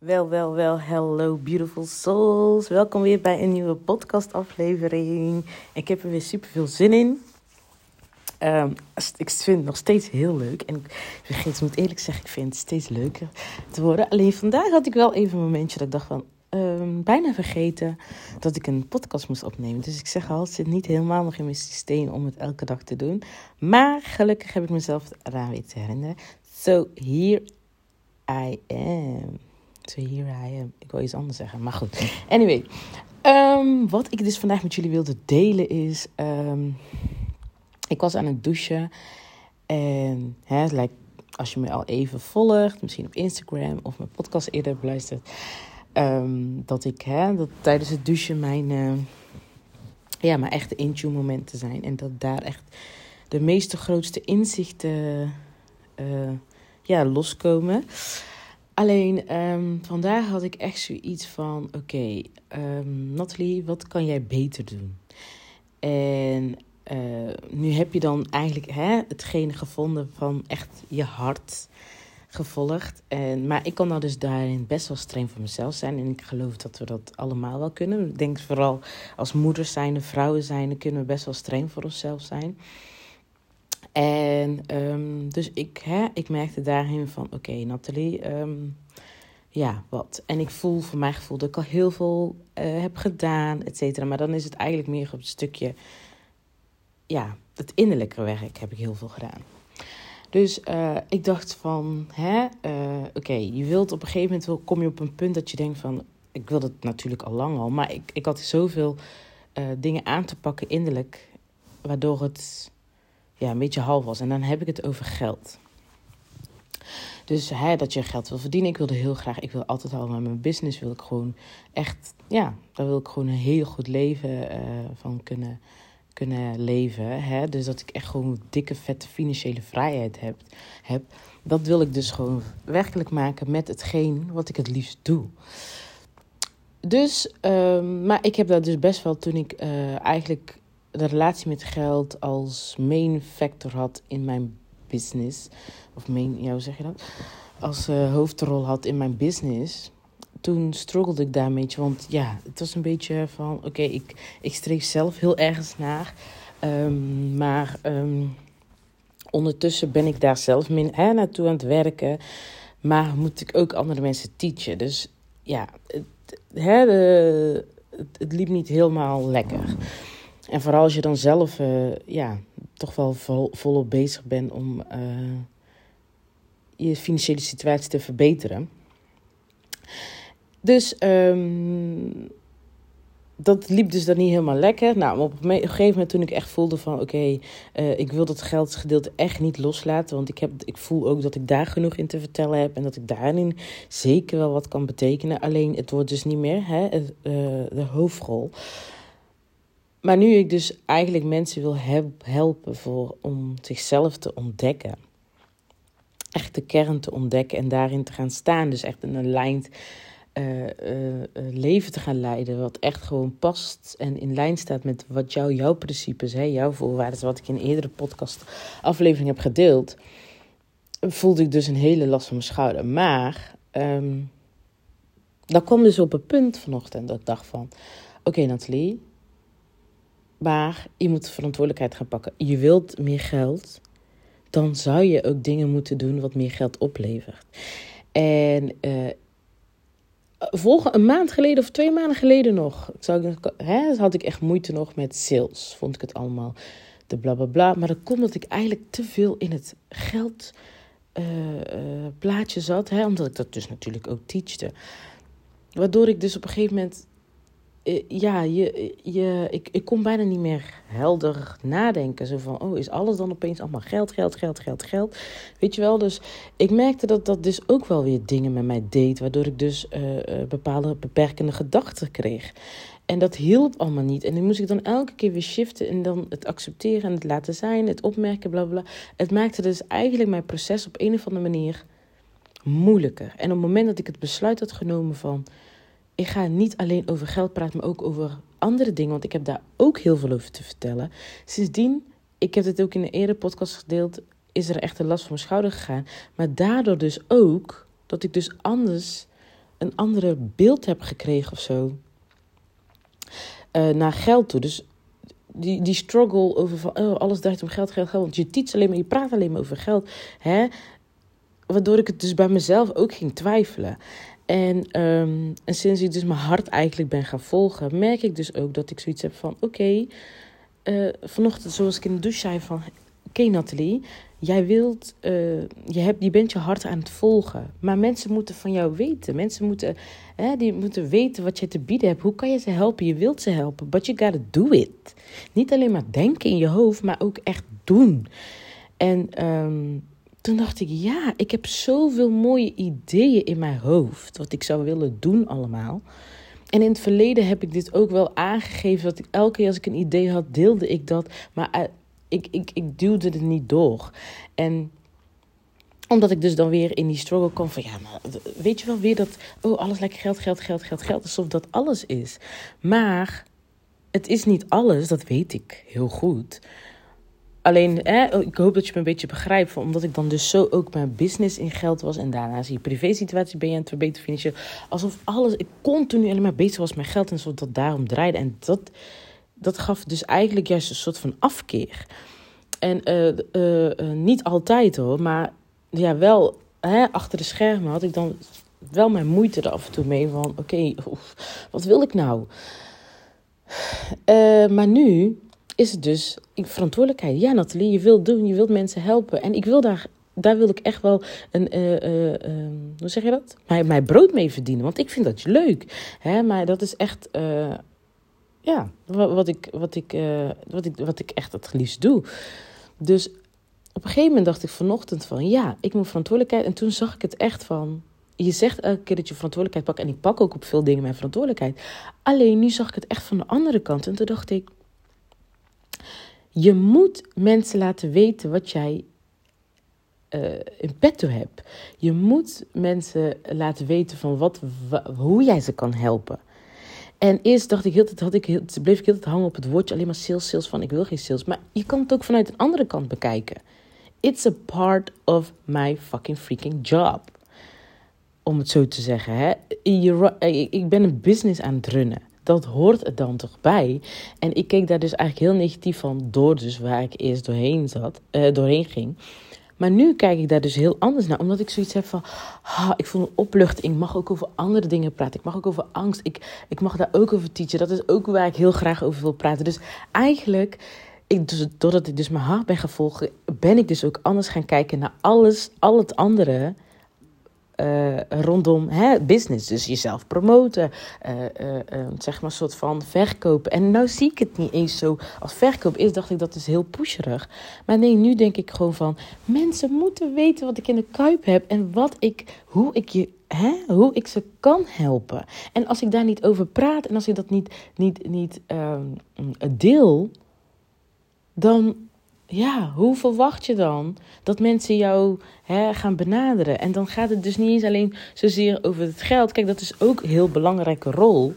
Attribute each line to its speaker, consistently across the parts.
Speaker 1: Wel, wel, wel. Hello, beautiful souls. Welkom weer bij een nieuwe podcastaflevering. Ik heb er weer super veel zin in. Um, ik vind het nog steeds heel leuk. En ik vergeet, moet eerlijk zeggen, ik vind het steeds leuker te worden. Alleen vandaag had ik wel even een momentje dat ik dacht van... Um, bijna vergeten dat ik een podcast moest opnemen. Dus ik zeg al, het zit niet helemaal nog in mijn systeem om het elke dag te doen. Maar gelukkig heb ik mezelf eraan weer te herinneren. So here I am. So here I. Ik wil iets anders zeggen, maar goed. Anyway, um, wat ik dus vandaag met jullie wilde delen is... Um, ik was aan het douchen en hè, als je me al even volgt, misschien op Instagram of mijn podcast eerder beluistert, um, dat ik hè, dat tijdens het douchen mijn, uh, ja, mijn echte intune momenten zijn en dat daar echt de meeste grootste inzichten uh, ja, loskomen. Alleen um, vandaag had ik echt zoiets van: oké, um, Nathalie, wat kan jij beter doen? En uh, nu heb je dan eigenlijk hè, hetgene gevonden van echt je hart gevolgd. En, maar ik kan nou dus daarin best wel streng voor mezelf zijn. En ik geloof dat we dat allemaal wel kunnen. Ik denk vooral als moeders zijn, vrouwen zijn, kunnen we best wel streng voor onszelf zijn. En um, dus ik, hè, ik merkte daarin van, oké Nathalie, um, ja, wat. En ik voel voor mijn gevoel dat ik al heel veel uh, heb gedaan, et cetera. Maar dan is het eigenlijk meer op het stukje, ja, het innerlijke werk heb ik heel veel gedaan. Dus uh, ik dacht van, hè, uh, oké, je wilt op een gegeven moment, wel, kom je op een punt dat je denkt van, ik wil het natuurlijk al lang al, maar ik, ik had zoveel dingen aan te pakken innerlijk, waardoor het ja, een beetje half was. En dan heb ik het over geld. Dus hè, dat je geld wil verdienen. Ik wilde heel graag, ik wil altijd al met mijn business, wil ik gewoon echt, ja, daar wil ik gewoon een heel goed leven uh, van kunnen, kunnen leven. Hè? Dus dat ik echt gewoon dikke, vette financiële vrijheid heb, heb. Dat wil ik dus gewoon werkelijk maken met hetgeen wat ik het liefst doe. Dus, um, maar ik heb dat dus best wel toen ik uh, eigenlijk de relatie met geld als main factor had in mijn business. Of main, ja, hoe zeg je dat? Als uh, hoofdrol had in mijn business. Toen struggelde ik daar een beetje. Want ja, het was een beetje van: oké, ik, ik streef zelf heel ergens naar. Um, maar um, ondertussen ben ik daar zelf min, naartoe aan het werken. Maar moet ik ook andere mensen teachen. Dus ja, hè, het, het liep niet helemaal lekker. En vooral als je dan zelf uh, ja, toch wel vol, volop bezig bent om uh, je financiële situatie te verbeteren. Dus um, dat liep dus dan niet helemaal lekker. Nou, op een gegeven moment toen ik echt voelde van... oké, uh, ik wil dat geldsgedeelte echt niet loslaten. Want ik, heb, ik voel ook dat ik daar genoeg in te vertellen heb... en dat ik daarin zeker wel wat kan betekenen. Alleen het wordt dus niet meer hè, de hoofdrol... Maar nu ik dus eigenlijk mensen wil helpen voor, om zichzelf te ontdekken. Echt de kern te ontdekken en daarin te gaan staan. Dus echt een aligned uh, uh, leven te gaan leiden. Wat echt gewoon past en in lijn staat met wat jou, jouw principes, hè, jouw voorwaarden. Wat ik in een eerdere podcast aflevering heb gedeeld. Voelde ik dus een hele last van mijn schouder. Maar um, dat kwam dus op een punt vanochtend dat ik dacht van... Oké okay, Nathalie, maar je moet verantwoordelijkheid gaan pakken. Je wilt meer geld, dan zou je ook dingen moeten doen wat meer geld oplevert. En uh, een maand geleden of twee maanden geleden nog, zou hè, had ik echt moeite nog met sales. Vond ik het allemaal de bla bla bla. Maar dat komt dat ik eigenlijk te veel in het geld uh, uh, plaatje zat. Hè, omdat ik dat dus natuurlijk ook teachte. Waardoor ik dus op een gegeven moment ja, je, je, ik, ik kon bijna niet meer helder nadenken. Zo van, oh, is alles dan opeens allemaal geld, geld, geld, geld, geld? Weet je wel, dus ik merkte dat dat dus ook wel weer dingen met mij deed. Waardoor ik dus uh, uh, bepaalde beperkende gedachten kreeg. En dat hielp allemaal niet. En dan moest ik dan elke keer weer shiften en dan het accepteren en het laten zijn, het opmerken, bla bla. Het maakte dus eigenlijk mijn proces op een of andere manier moeilijker. En op het moment dat ik het besluit had genomen van ik ga niet alleen over geld praten, maar ook over andere dingen. Want ik heb daar ook heel veel over te vertellen. Sindsdien, ik heb het ook in een eerdere podcast gedeeld, is er echt een last van mijn schouder gegaan. Maar daardoor dus ook dat ik dus anders een andere beeld heb gekregen of zo. Uh, naar geld toe. Dus die, die struggle over van oh, alles draait om geld, geld, geld. Want je teach alleen maar, je praat alleen maar over geld. Hè? Waardoor ik het dus bij mezelf ook ging twijfelen. En, um, en sinds ik dus mijn hart eigenlijk ben gaan volgen, merk ik dus ook dat ik zoiets heb van: oké, okay, uh, vanochtend, zoals ik in de douche zei, van: oké, okay, Nathalie, jij wilt, uh, je, hebt, je bent je hart aan het volgen. Maar mensen moeten van jou weten. Mensen moeten, hè, die moeten weten wat je te bieden hebt. Hoe kan je ze helpen? Je wilt ze helpen, but you gotta do it. Niet alleen maar denken in je hoofd, maar ook echt doen. En um, toen dacht ik, ja, ik heb zoveel mooie ideeën in mijn hoofd. Wat ik zou willen doen allemaal. En in het verleden heb ik dit ook wel aangegeven. Dat ik elke keer als ik een idee had, deelde ik dat. Maar uh, ik, ik, ik duwde het niet door. En omdat ik dus dan weer in die struggle kwam van ja, maar weet je wel weer dat, oh, alles lekker geld, geld, geld, geld, geld, alsof dat alles is. Maar het is niet alles, dat weet ik heel goed. Alleen, ik hoop dat je me een beetje begrijpt. Omdat ik dan dus zo ook mijn business in geld was. En daarna zie je privé-situatie ben je aan het verbeteren financieel. Alsof alles, ik continu alleen maar bezig was met geld. En zo dat daarom draaide. En dat, dat gaf dus eigenlijk juist een soort van afkeer. En uh, uh, uh, niet altijd hoor. Maar ja, wel hè, achter de schermen had ik dan wel mijn moeite er af en toe mee. Van oké, wat wil ik nou? maar nu is het dus verantwoordelijkheid. Ja, Nathalie, je wilt doen, je wilt mensen helpen. En ik wil daar, daar wil ik echt wel een, uh, uh, uh, hoe zeg je dat? Mijn, mijn brood mee verdienen, want ik vind dat leuk. Hè? Maar dat is echt, eh, ja, wat, ik, wat, ik, eh, wat, ik, wat ik echt het liefst doe. Dus op een gegeven moment dacht ik vanochtend van, ja, ik moet verantwoordelijkheid. En toen zag ik het echt van, je zegt elke keer dat je verantwoordelijkheid pakt. En ik pak ook op veel dingen mijn verantwoordelijkheid. Alleen nu zag ik het echt van de andere kant. En toen dacht ik, je moet mensen laten weten wat jij uh, in petto hebt. Je moet mensen laten weten van wat, hoe jij ze kan helpen. En eerst dacht ik heel tijd, had ik bleef ik heel hangen op het woordje alleen maar sales, sales van ik wil geen sales. Maar je kan het ook vanuit een andere kant bekijken. It's a part of my fucking freaking job. Om het zo te zeggen. Hè? ik ben een business aan het runnen dat hoort er dan toch bij. En ik keek daar dus eigenlijk heel negatief van door, dus waar ik eerst doorheen zat, uh, doorheen ging. Maar nu kijk ik daar dus heel anders naar, omdat ik zoiets heb van, ah, ik voel een opluchting. Ik mag ook over andere dingen praten. Ik mag ook over angst. Ik, ik mag daar ook over teachen. Dat is ook waar ik heel graag over wil praten. Dus eigenlijk, ik, dus, doordat ik dus mijn hart ben gevolgd, ben ik dus ook anders gaan kijken naar alles, al het andere uh, rondom hè, business. Dus jezelf promoten, uh, zeg maar een soort van verkopen. En nou zie ik het niet eens zo als verkoop is, dacht ik dat is heel pusherig. Maar nee, nu denk ik gewoon van, mensen moeten weten wat ik in de kuip heb en wat ik, hoe ik je Hè, hoe ik ze kan helpen. En als ik daar niet over praat en als ik dat niet, niet, niet uh, deel, dan ja, hoe verwacht je dan dat mensen jou hè, gaan benaderen? En dan gaat het dus niet eens alleen zozeer over het geld. Kijk, dat is ook een heel belangrijke rol.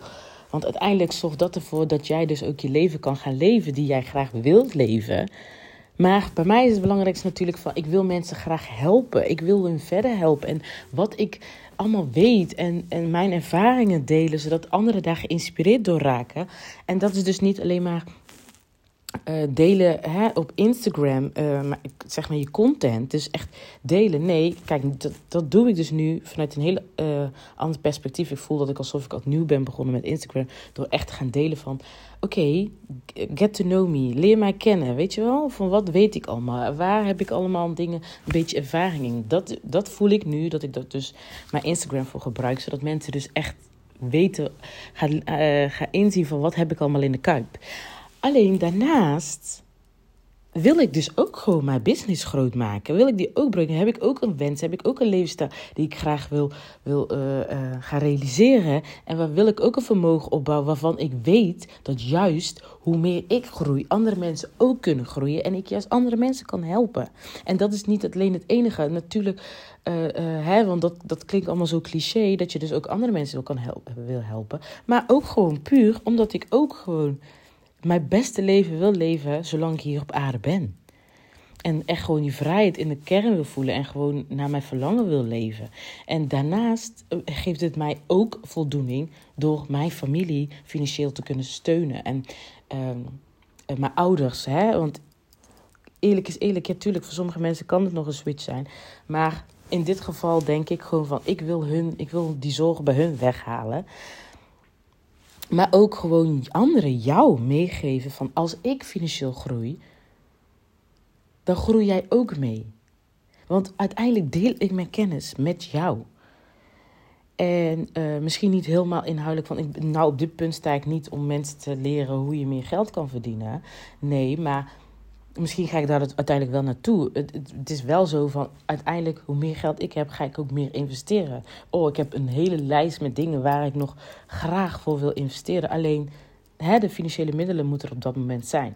Speaker 1: Want uiteindelijk zorgt dat ervoor dat jij dus ook je leven kan gaan leven die jij graag wilt leven. Maar bij mij is het belangrijkste natuurlijk van ik wil mensen graag helpen. Ik wil hun verder helpen. En wat ik allemaal weet en, en mijn ervaringen delen, zodat anderen daar geïnspireerd door raken. En dat is dus niet alleen maar uh, delen hè, op Instagram, uh, zeg maar je content, dus echt delen. Nee, kijk, dat, dat doe ik dus nu vanuit een heel uh, ander perspectief. Ik voel dat ik alsof ik opnieuw ben begonnen met Instagram, door echt te gaan delen van, oké, get to know me, leer mij kennen, weet je wel? Van wat weet ik allemaal? Waar heb ik allemaal dingen, een beetje ervaring in? Dat, dat voel ik nu, dat ik dat dus mijn Instagram voor gebruik, zodat mensen dus echt weten, gaan, gaan inzien van wat heb ik allemaal in de kuip. Alleen daarnaast wil ik dus ook gewoon mijn business groot maken. Wil ik die ook brengen? Heb ik ook een wens? Heb ik ook een levensstijl die ik graag wil, wil uh, uh, gaan realiseren? En waar wil ik ook een vermogen opbouwen waarvan ik weet dat juist hoe meer ik groei, andere mensen ook kunnen groeien. En ik juist andere mensen kan helpen. En dat is niet alleen het enige. Natuurlijk, uh, hè, want dat, dat klinkt allemaal zo cliché, dat je dus ook andere mensen wil, kan helpen, wil helpen. Maar ook gewoon puur omdat ik ook gewoon mijn beste leven wil leven zolang ik hier op aarde ben. En echt gewoon die vrijheid in de kern wil voelen en gewoon naar mijn verlangen wil leven. En daarnaast eh, geeft het mij ook voldoening door mijn familie financieel te kunnen steunen. En ehm, eh, mijn ouders, hè, want eerlijk is eerlijk, ja, tuurlijk, voor sommige mensen kan het nog een switch zijn. Maar in dit geval denk ik gewoon van, ik wil, hun, ik wil die zorgen bij hun weghalen. Maar ook gewoon anderen jou meegeven van, als ik financieel groei, dan groei jij ook mee. Want uiteindelijk deel ik mijn kennis met jou. En uh, misschien niet helemaal inhoudelijk, want ik, nou op dit punt sta ik niet om mensen te leren hoe je meer geld kan verdienen. Nee, maar misschien ga ik daar uiteindelijk wel naartoe. Het, het, is wel zo van, uiteindelijk, hoe meer geld ik heb, ga ik ook meer investeren. Oh, ik heb een hele lijst met dingen waar ik nog graag voor wil investeren. Alleen, hè, de financiële middelen moeten er op dat moment zijn.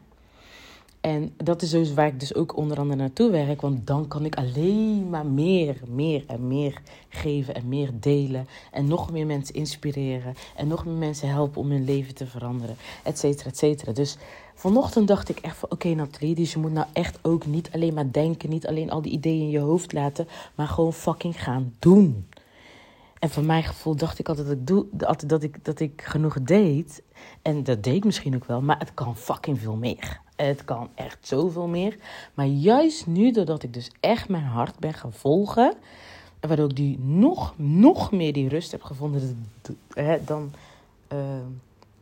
Speaker 1: En dat is dus waar ik dus ook onder andere naartoe werk. Want dan kan ik alleen maar meer, meer en meer geven en meer delen. En nog meer mensen inspireren. En nog meer mensen helpen om hun leven te veranderen. Et cetera, et cetera. Dus vanochtend dacht ik echt van... Oké Nathalie, dus je moet nou echt ook niet alleen maar denken. Niet alleen al die ideeën in je hoofd laten. Maar gewoon fucking gaan doen. En van mijn gevoel dacht ik altijd dat ik, dat ik, dat ik genoeg deed. En dat deed misschien ook wel. Maar het kan fucking veel meer. Het kan echt zoveel meer. Maar juist nu, doordat ik dus echt mijn hart ben gaan volgen. Waardoor ik die nog, nog meer die rust heb gevonden dan, uh,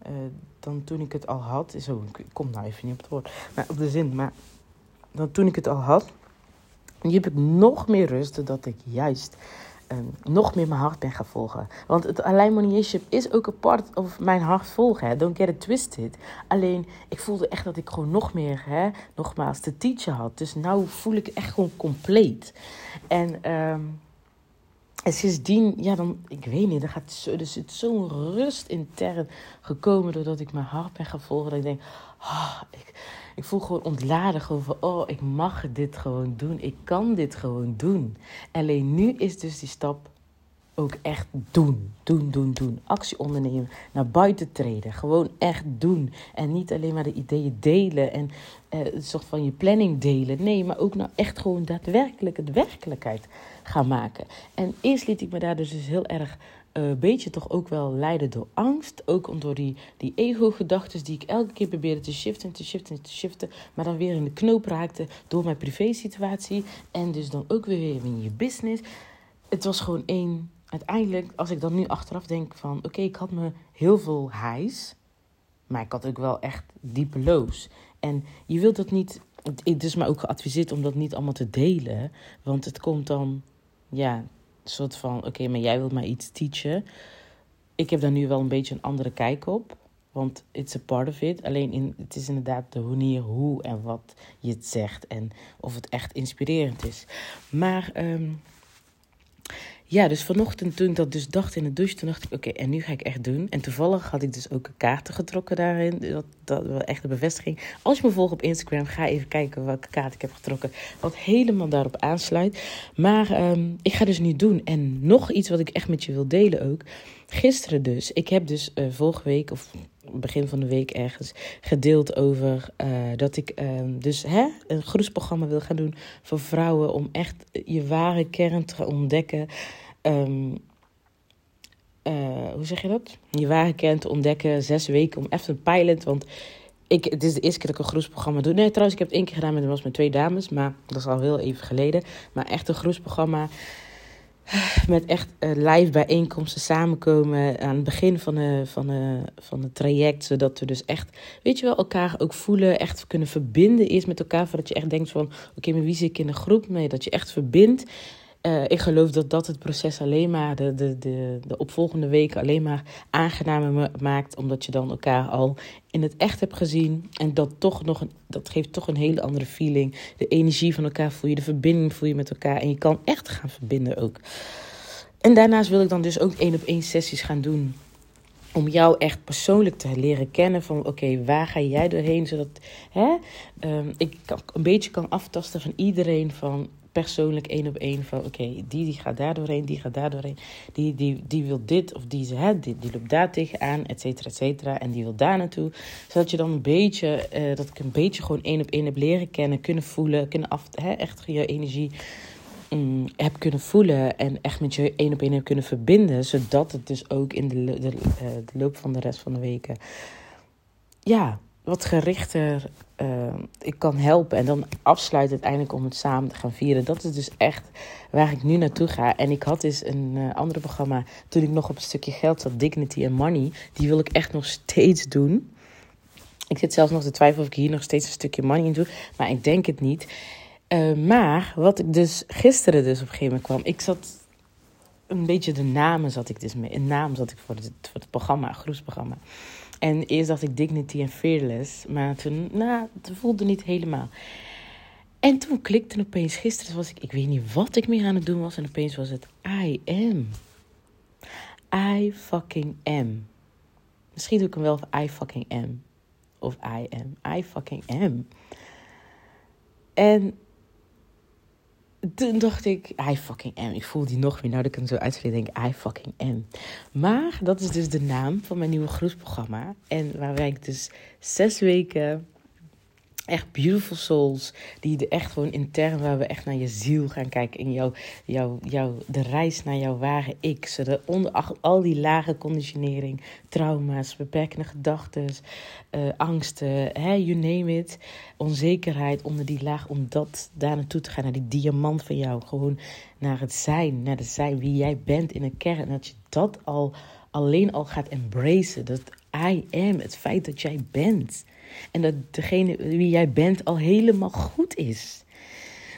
Speaker 1: uh, dan toen ik het al had. Zo, ik kom nou even niet op het woord. Maar op de zin. Maar dan toen ik het al had. Nu heb ik nog meer rust. Dat ik juist um, nog meer mijn hart ben gaan volgen. Want het alignment is ook een part of mijn hart volgen. Hè. Don't get it twisted. Alleen, ik voelde echt dat ik gewoon nog meer, hè, nogmaals, te teachen had. Dus nu voel ik echt gewoon compleet. En, um, en sindsdien, ja, dan, ik weet niet, er, gaat zo, er zit zo'n rust intern gekomen doordat ik mijn hart ben gaan volgen. Dat ik denk, oh, ik ik voel gewoon ontladen. Gewoon van, oh, ik mag dit gewoon doen. Ik kan dit gewoon doen. Alleen nu is dus die stap ook echt doen. Doen, doen, doen. Actie ondernemen. Naar buiten treden. Gewoon echt doen. En niet alleen maar de ideeën delen. En uh, een soort van je planning delen. Nee, maar ook nou echt gewoon daadwerkelijk het werkelijkheid gaan maken. En eerst liet ik me daar dus, dus heel erg een uh, beetje toch ook wel leiden door angst. Ook door die, die ego-gedachten die ik elke keer probeerde te shiften, te shiften, te shiften. Maar dan weer in de knoop raakte door mijn privé-situatie. En dus dan ook weer in je business. Het was gewoon één. Uiteindelijk, als ik dan nu achteraf denk van... Oké, ik had me heel veel highs. Maar ik had ook wel echt diepe lows. En je wilt dat niet... Het is me ook geadviseerd om dat niet allemaal te delen. Want het komt dan... Ja, soort van: oké, maar jij wilt mij iets teachen. Ik heb daar nu wel een beetje een andere kijk op. Want it's a part of it. Alleen in, het is inderdaad de manier hoe en wat je het zegt. En of het echt inspirerend is. Maar um, ja, dus vanochtend toen ik dat dus dacht in de douche, toen dacht ik, oké, en nu ga ik echt doen. En toevallig had ik dus ook kaarten getrokken daarin. Dat, dat was echt een bevestiging. Als je me volgt op Instagram, ga even kijken welke kaart ik heb getrokken. Wat helemaal daarop aansluit. Maar um, ik ga dus nu doen. En nog iets wat ik echt met je wil delen ook. Gisteren dus. Ik heb dus uh, vorige week, of begin van de week ergens, gedeeld over uh, dat ik uh, dus hè, een groepsprogramma wil gaan doen voor vrouwen. Om echt je ware kern te ontdekken. Um, hoe zeg je dat? Je te ontdekken. Zes weken om even een pilot. Want ik, het is de eerste keer dat ik een groepsprogramma doe. Nee, trouwens, ik heb het één keer gedaan met, was met twee dames. Maar dat is al heel even geleden. Maar echt een groepsprogramma met echt uh, live bijeenkomsten samenkomen aan het begin van, de, van, de, van het traject. Zodat we dus echt, weet je wel, elkaar ook voelen, echt kunnen verbinden is met elkaar. Voordat je echt denkt van, oké, maar wie zit ik in een groep mee? Dat je echt verbindt. Uh, ik geloof dat dat het proces alleen maar, de, de, de, de opvolgende weken alleen maar aangenamer maakt. Omdat je dan elkaar al in het echt hebt gezien. En dat, toch nog een, dat geeft toch een hele andere feeling. De energie van elkaar voel je, de verbinding voel je met elkaar. En je kan echt gaan verbinden ook. En daarnaast wil ik dan dus ook één op één sessies gaan doen. Om jou echt persoonlijk te leren kennen van oké, waar ga jij doorheen? Zodat hè, um, ik een beetje kan aftasten van iedereen van persoonlijk één op één van oké, die, die gaat daar doorheen, die gaat daar doorheen. Die, die, die wil dit of die, hè, die, die loopt daar tegenaan, et cetera, et cetera. En die wil daar naartoe. Zodat je dan een beetje, uh, dat ik een beetje gewoon één op één heb leren kennen, kunnen voelen, kunnen af, hè, echt je energie mm, heb kunnen voelen en echt met je één op één heb kunnen verbinden. Zodat het dus ook in de, de, uh, de loop van de rest van de weken, ja, wat gerichter uh, ik kan helpen. En dan afsluit uiteindelijk om het samen te gaan vieren. Dat is dus echt waar ik nu naartoe ga. En ik had dus een uh, andere programma toen ik nog op een stukje geld zat. Dignity and Money. Die wil ik echt nog steeds doen. Ik zit zelfs nog te twijfelen of ik hier nog steeds een stukje money in doe. Maar ik denk het niet. Uh, maar wat ik dus gisteren dus op een gegeven moment kwam. Ik zat een beetje de namen zat ik dus mee. Een naam zat ik voor het, voor het programma, groepsprogramma. En eerst dacht ik Dignity en Fearless. Maar toen, nou, het voelde niet helemaal. En toen klikte opeens, gisteren was ik, ik weet niet wat ik meer aan het doen was. En opeens was het I am. I fucking am. Misschien doe ik hem wel of I fucking am. Of I am. I fucking am. En toen dacht ik, I fucking am. Ik voel die nog meer. Nou dat ik hem zo uitspreek, denk ik, I fucking am. Maar dat is dus de naam van mijn nieuwe groepsprogramma. En waar ik dus zes weken echt beautiful souls. Die er echt gewoon intern, waar we echt naar je ziel gaan kijken. In jouw, jouw, jouw, de reis naar jouw ware ik. Zodat onder al die lage conditionering, trauma's, beperkende gedachten, uh, angsten, hè, you name it. Onzekerheid onder die laag. Om dat daar naartoe te gaan, naar die diamant van jou. Gewoon naar het zijn, naar het zijn wie jij bent in een kern. En dat je dat al alleen al gaat embracen. Dat I am, het feit dat jij bent. En dat degene wie jij bent al helemaal goed is.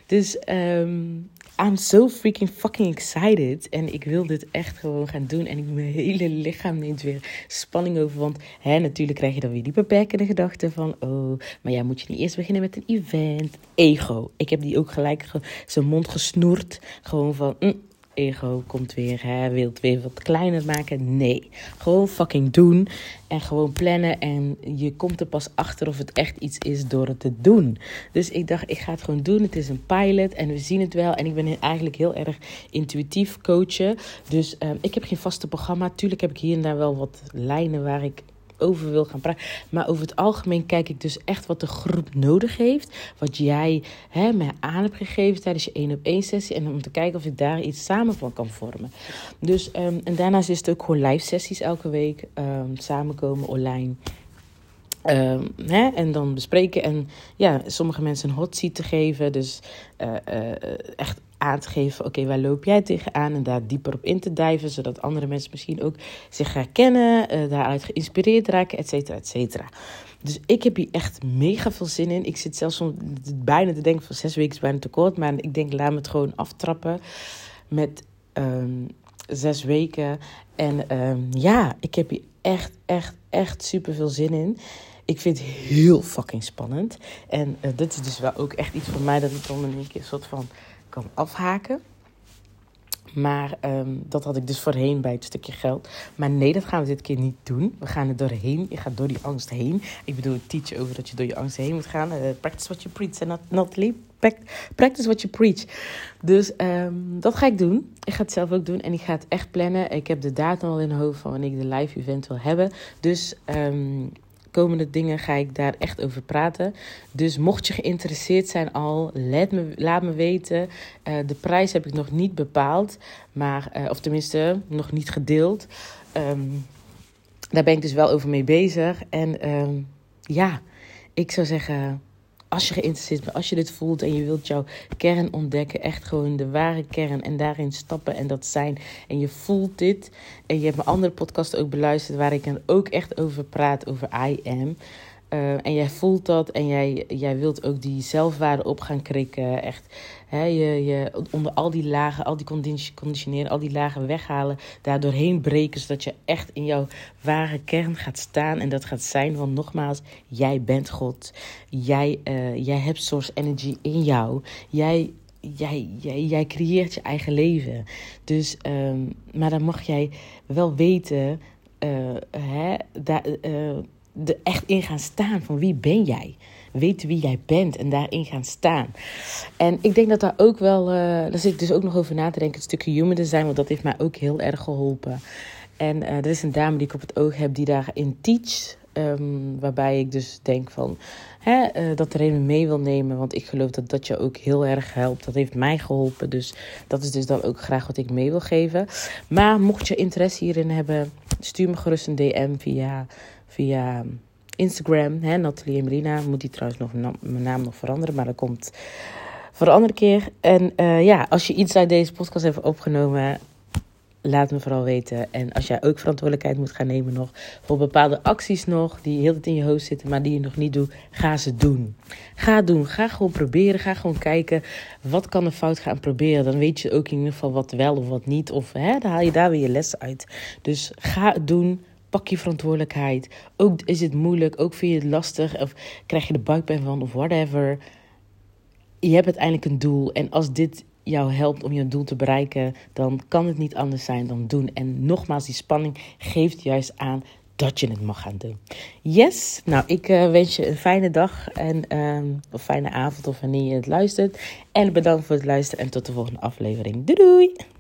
Speaker 1: Dus um, I'm so freaking fucking excited. En ik wil dit echt gewoon gaan doen. En ik, mijn hele lichaam neemt weer spanning over. Want hè, natuurlijk krijg je dan weer die beperkende gedachten van... Oh, maar ja, moet je niet eerst beginnen met een event? Ego. Ik heb die ook gelijk zijn mond gesnoerd. Gewoon van... Mm, ego komt weer, hè, wilt weer wat kleiner maken. Nee, gewoon fucking doen en gewoon plannen. En je komt er pas achter of het echt iets is door het te doen. Dus ik dacht, ik ga het gewoon doen. Het is een pilot en we zien het wel. En ik ben eigenlijk heel erg intuïtief coachen. Dus um, ik heb geen vaste programma. Tuurlijk heb ik hier en daar wel wat lijnen waar ik over wil gaan praten. Maar over het algemeen kijk ik dus echt wat de groep nodig heeft. Wat jij hè, mij aan hebt gegeven tijdens je één op één sessie. En om te kijken of ik daar iets samen van kan vormen. Dus, um, en daarnaast is het ook gewoon live sessies elke week. Um, samenkomen online. Um, hè, en dan bespreken en ja, sommige mensen een hot seat te geven. Dus uh, uh, echt aan te geven, oké, waar loop jij tegenaan? En daar dieper op in te dijven, zodat andere mensen misschien ook zich herkennen, uh, daaruit geïnspireerd raken, et cetera, et cetera. Dus ik heb hier echt mega veel zin in. Ik zit zelfs soms bijna te denken van zes weken is bijna te kort. Maar ik denk, laat me het gewoon aftrappen met um, zes weken. En um, ja, ik heb hier echt, echt, echt super veel zin in. Ik vind het heel fucking spannend. En uh, dit is dus wel ook echt iets voor mij dat ik dan in één keer een soort van afhaken. Maar um, dat had ik dus voorheen bij het stukje geld. Maar nee, dat gaan we dit keer niet doen. We gaan er doorheen. Je gaat door die angst heen. Ik bedoel, teach over dat je door je angst heen moet gaan. Uh, practice what you preach. En not, not leave. Practice what you preach. Dus um, dat ga ik doen. Ik ga het zelf ook doen. En ik ga het echt plannen. Ik heb de datum al in hoofd van wanneer ik de live event wil hebben. Dus... Um, komende dingen ga ik daar echt over praten. Dus mocht je geïnteresseerd zijn al, let me, laat me weten. Uh, de prijs heb ik nog niet bepaald, maar, uh, of tenminste nog niet gedeeld. Um, daar ben ik dus wel over mee bezig. En um, ja, ik zou zeggen als je geïnteresseerd bent, als je dit voelt en je wilt jouw kern ontdekken, echt gewoon de ware kern en daarin stappen en dat zijn. En je voelt dit. En je hebt mijn andere podcast ook beluisterd waar ik dan ook echt over praat, over I am. Uh, en jij voelt dat en jij, jij wilt ook die zelfwaarde op gaan krikken. Echt hè, je, je, onder al die lagen, al die conditioneren, al die lagen weghalen. Daar doorheen breken, zodat je echt in jouw ware kern gaat staan. En dat gaat zijn, want nogmaals, jij bent God. Jij, uh, jij hebt source energy in jou. Jij jij, jij, creëert je eigen leven. Dus, um, maar dan mag jij wel weten, uh, hè, da, er echt in gaan staan van wie ben jij? Weten wie jij bent en daarin gaan staan. En ik denk dat daar ook wel, uh, daar zit ik dus ook nog over na te denken, het stukje human design, want dat heeft mij ook heel erg geholpen. En uh, er is een dame die ik op het oog heb die daarin teach. Um, waarbij ik dus denk van hè, uh, dat er een mee wil nemen. Want ik geloof dat dat je ook heel erg helpt. Dat heeft mij geholpen. Dus dat is dus dan ook graag wat ik mee wil geven. Maar mocht je interesse hierin hebben, stuur me gerust een DM via, via Instagram. Hè, Nathalie Emelina. Moet die trouwens nog mijn naam nog veranderen. Maar dat komt voor een andere keer. En uh, ja, als je iets uit deze podcast hebt opgenomen laat me vooral weten. En als jij ook verantwoordelijkheid moet gaan nemen nog voor bepaalde acties nog die heel het in je hoofd zitten, maar die je nog niet doet, ga ze doen. Ga doen. Ga gewoon proberen. Ga gewoon kijken wat kan er fout gaan proberen. Dan weet je ook in ieder geval wat wel of wat niet. Of hè, dan haal je daar weer je lessen uit. Dus ga het doen. Pak je verantwoordelijkheid. Ook is het moeilijk, ook vind je het lastig, of krijg je de buikpijn van, of whatever. Je hebt uiteindelijk een doel. En als dit jou helpt om je doel te bereiken, dan kan het niet anders zijn dan doen. En nogmaals, die spanning geeft juist aan dat je het mag gaan doen. Yes, nou ik uh, wens je een fijne dag en um, of fijne avond of wanneer je het luistert. En bedankt voor het luisteren en tot de volgende aflevering. Doei doei!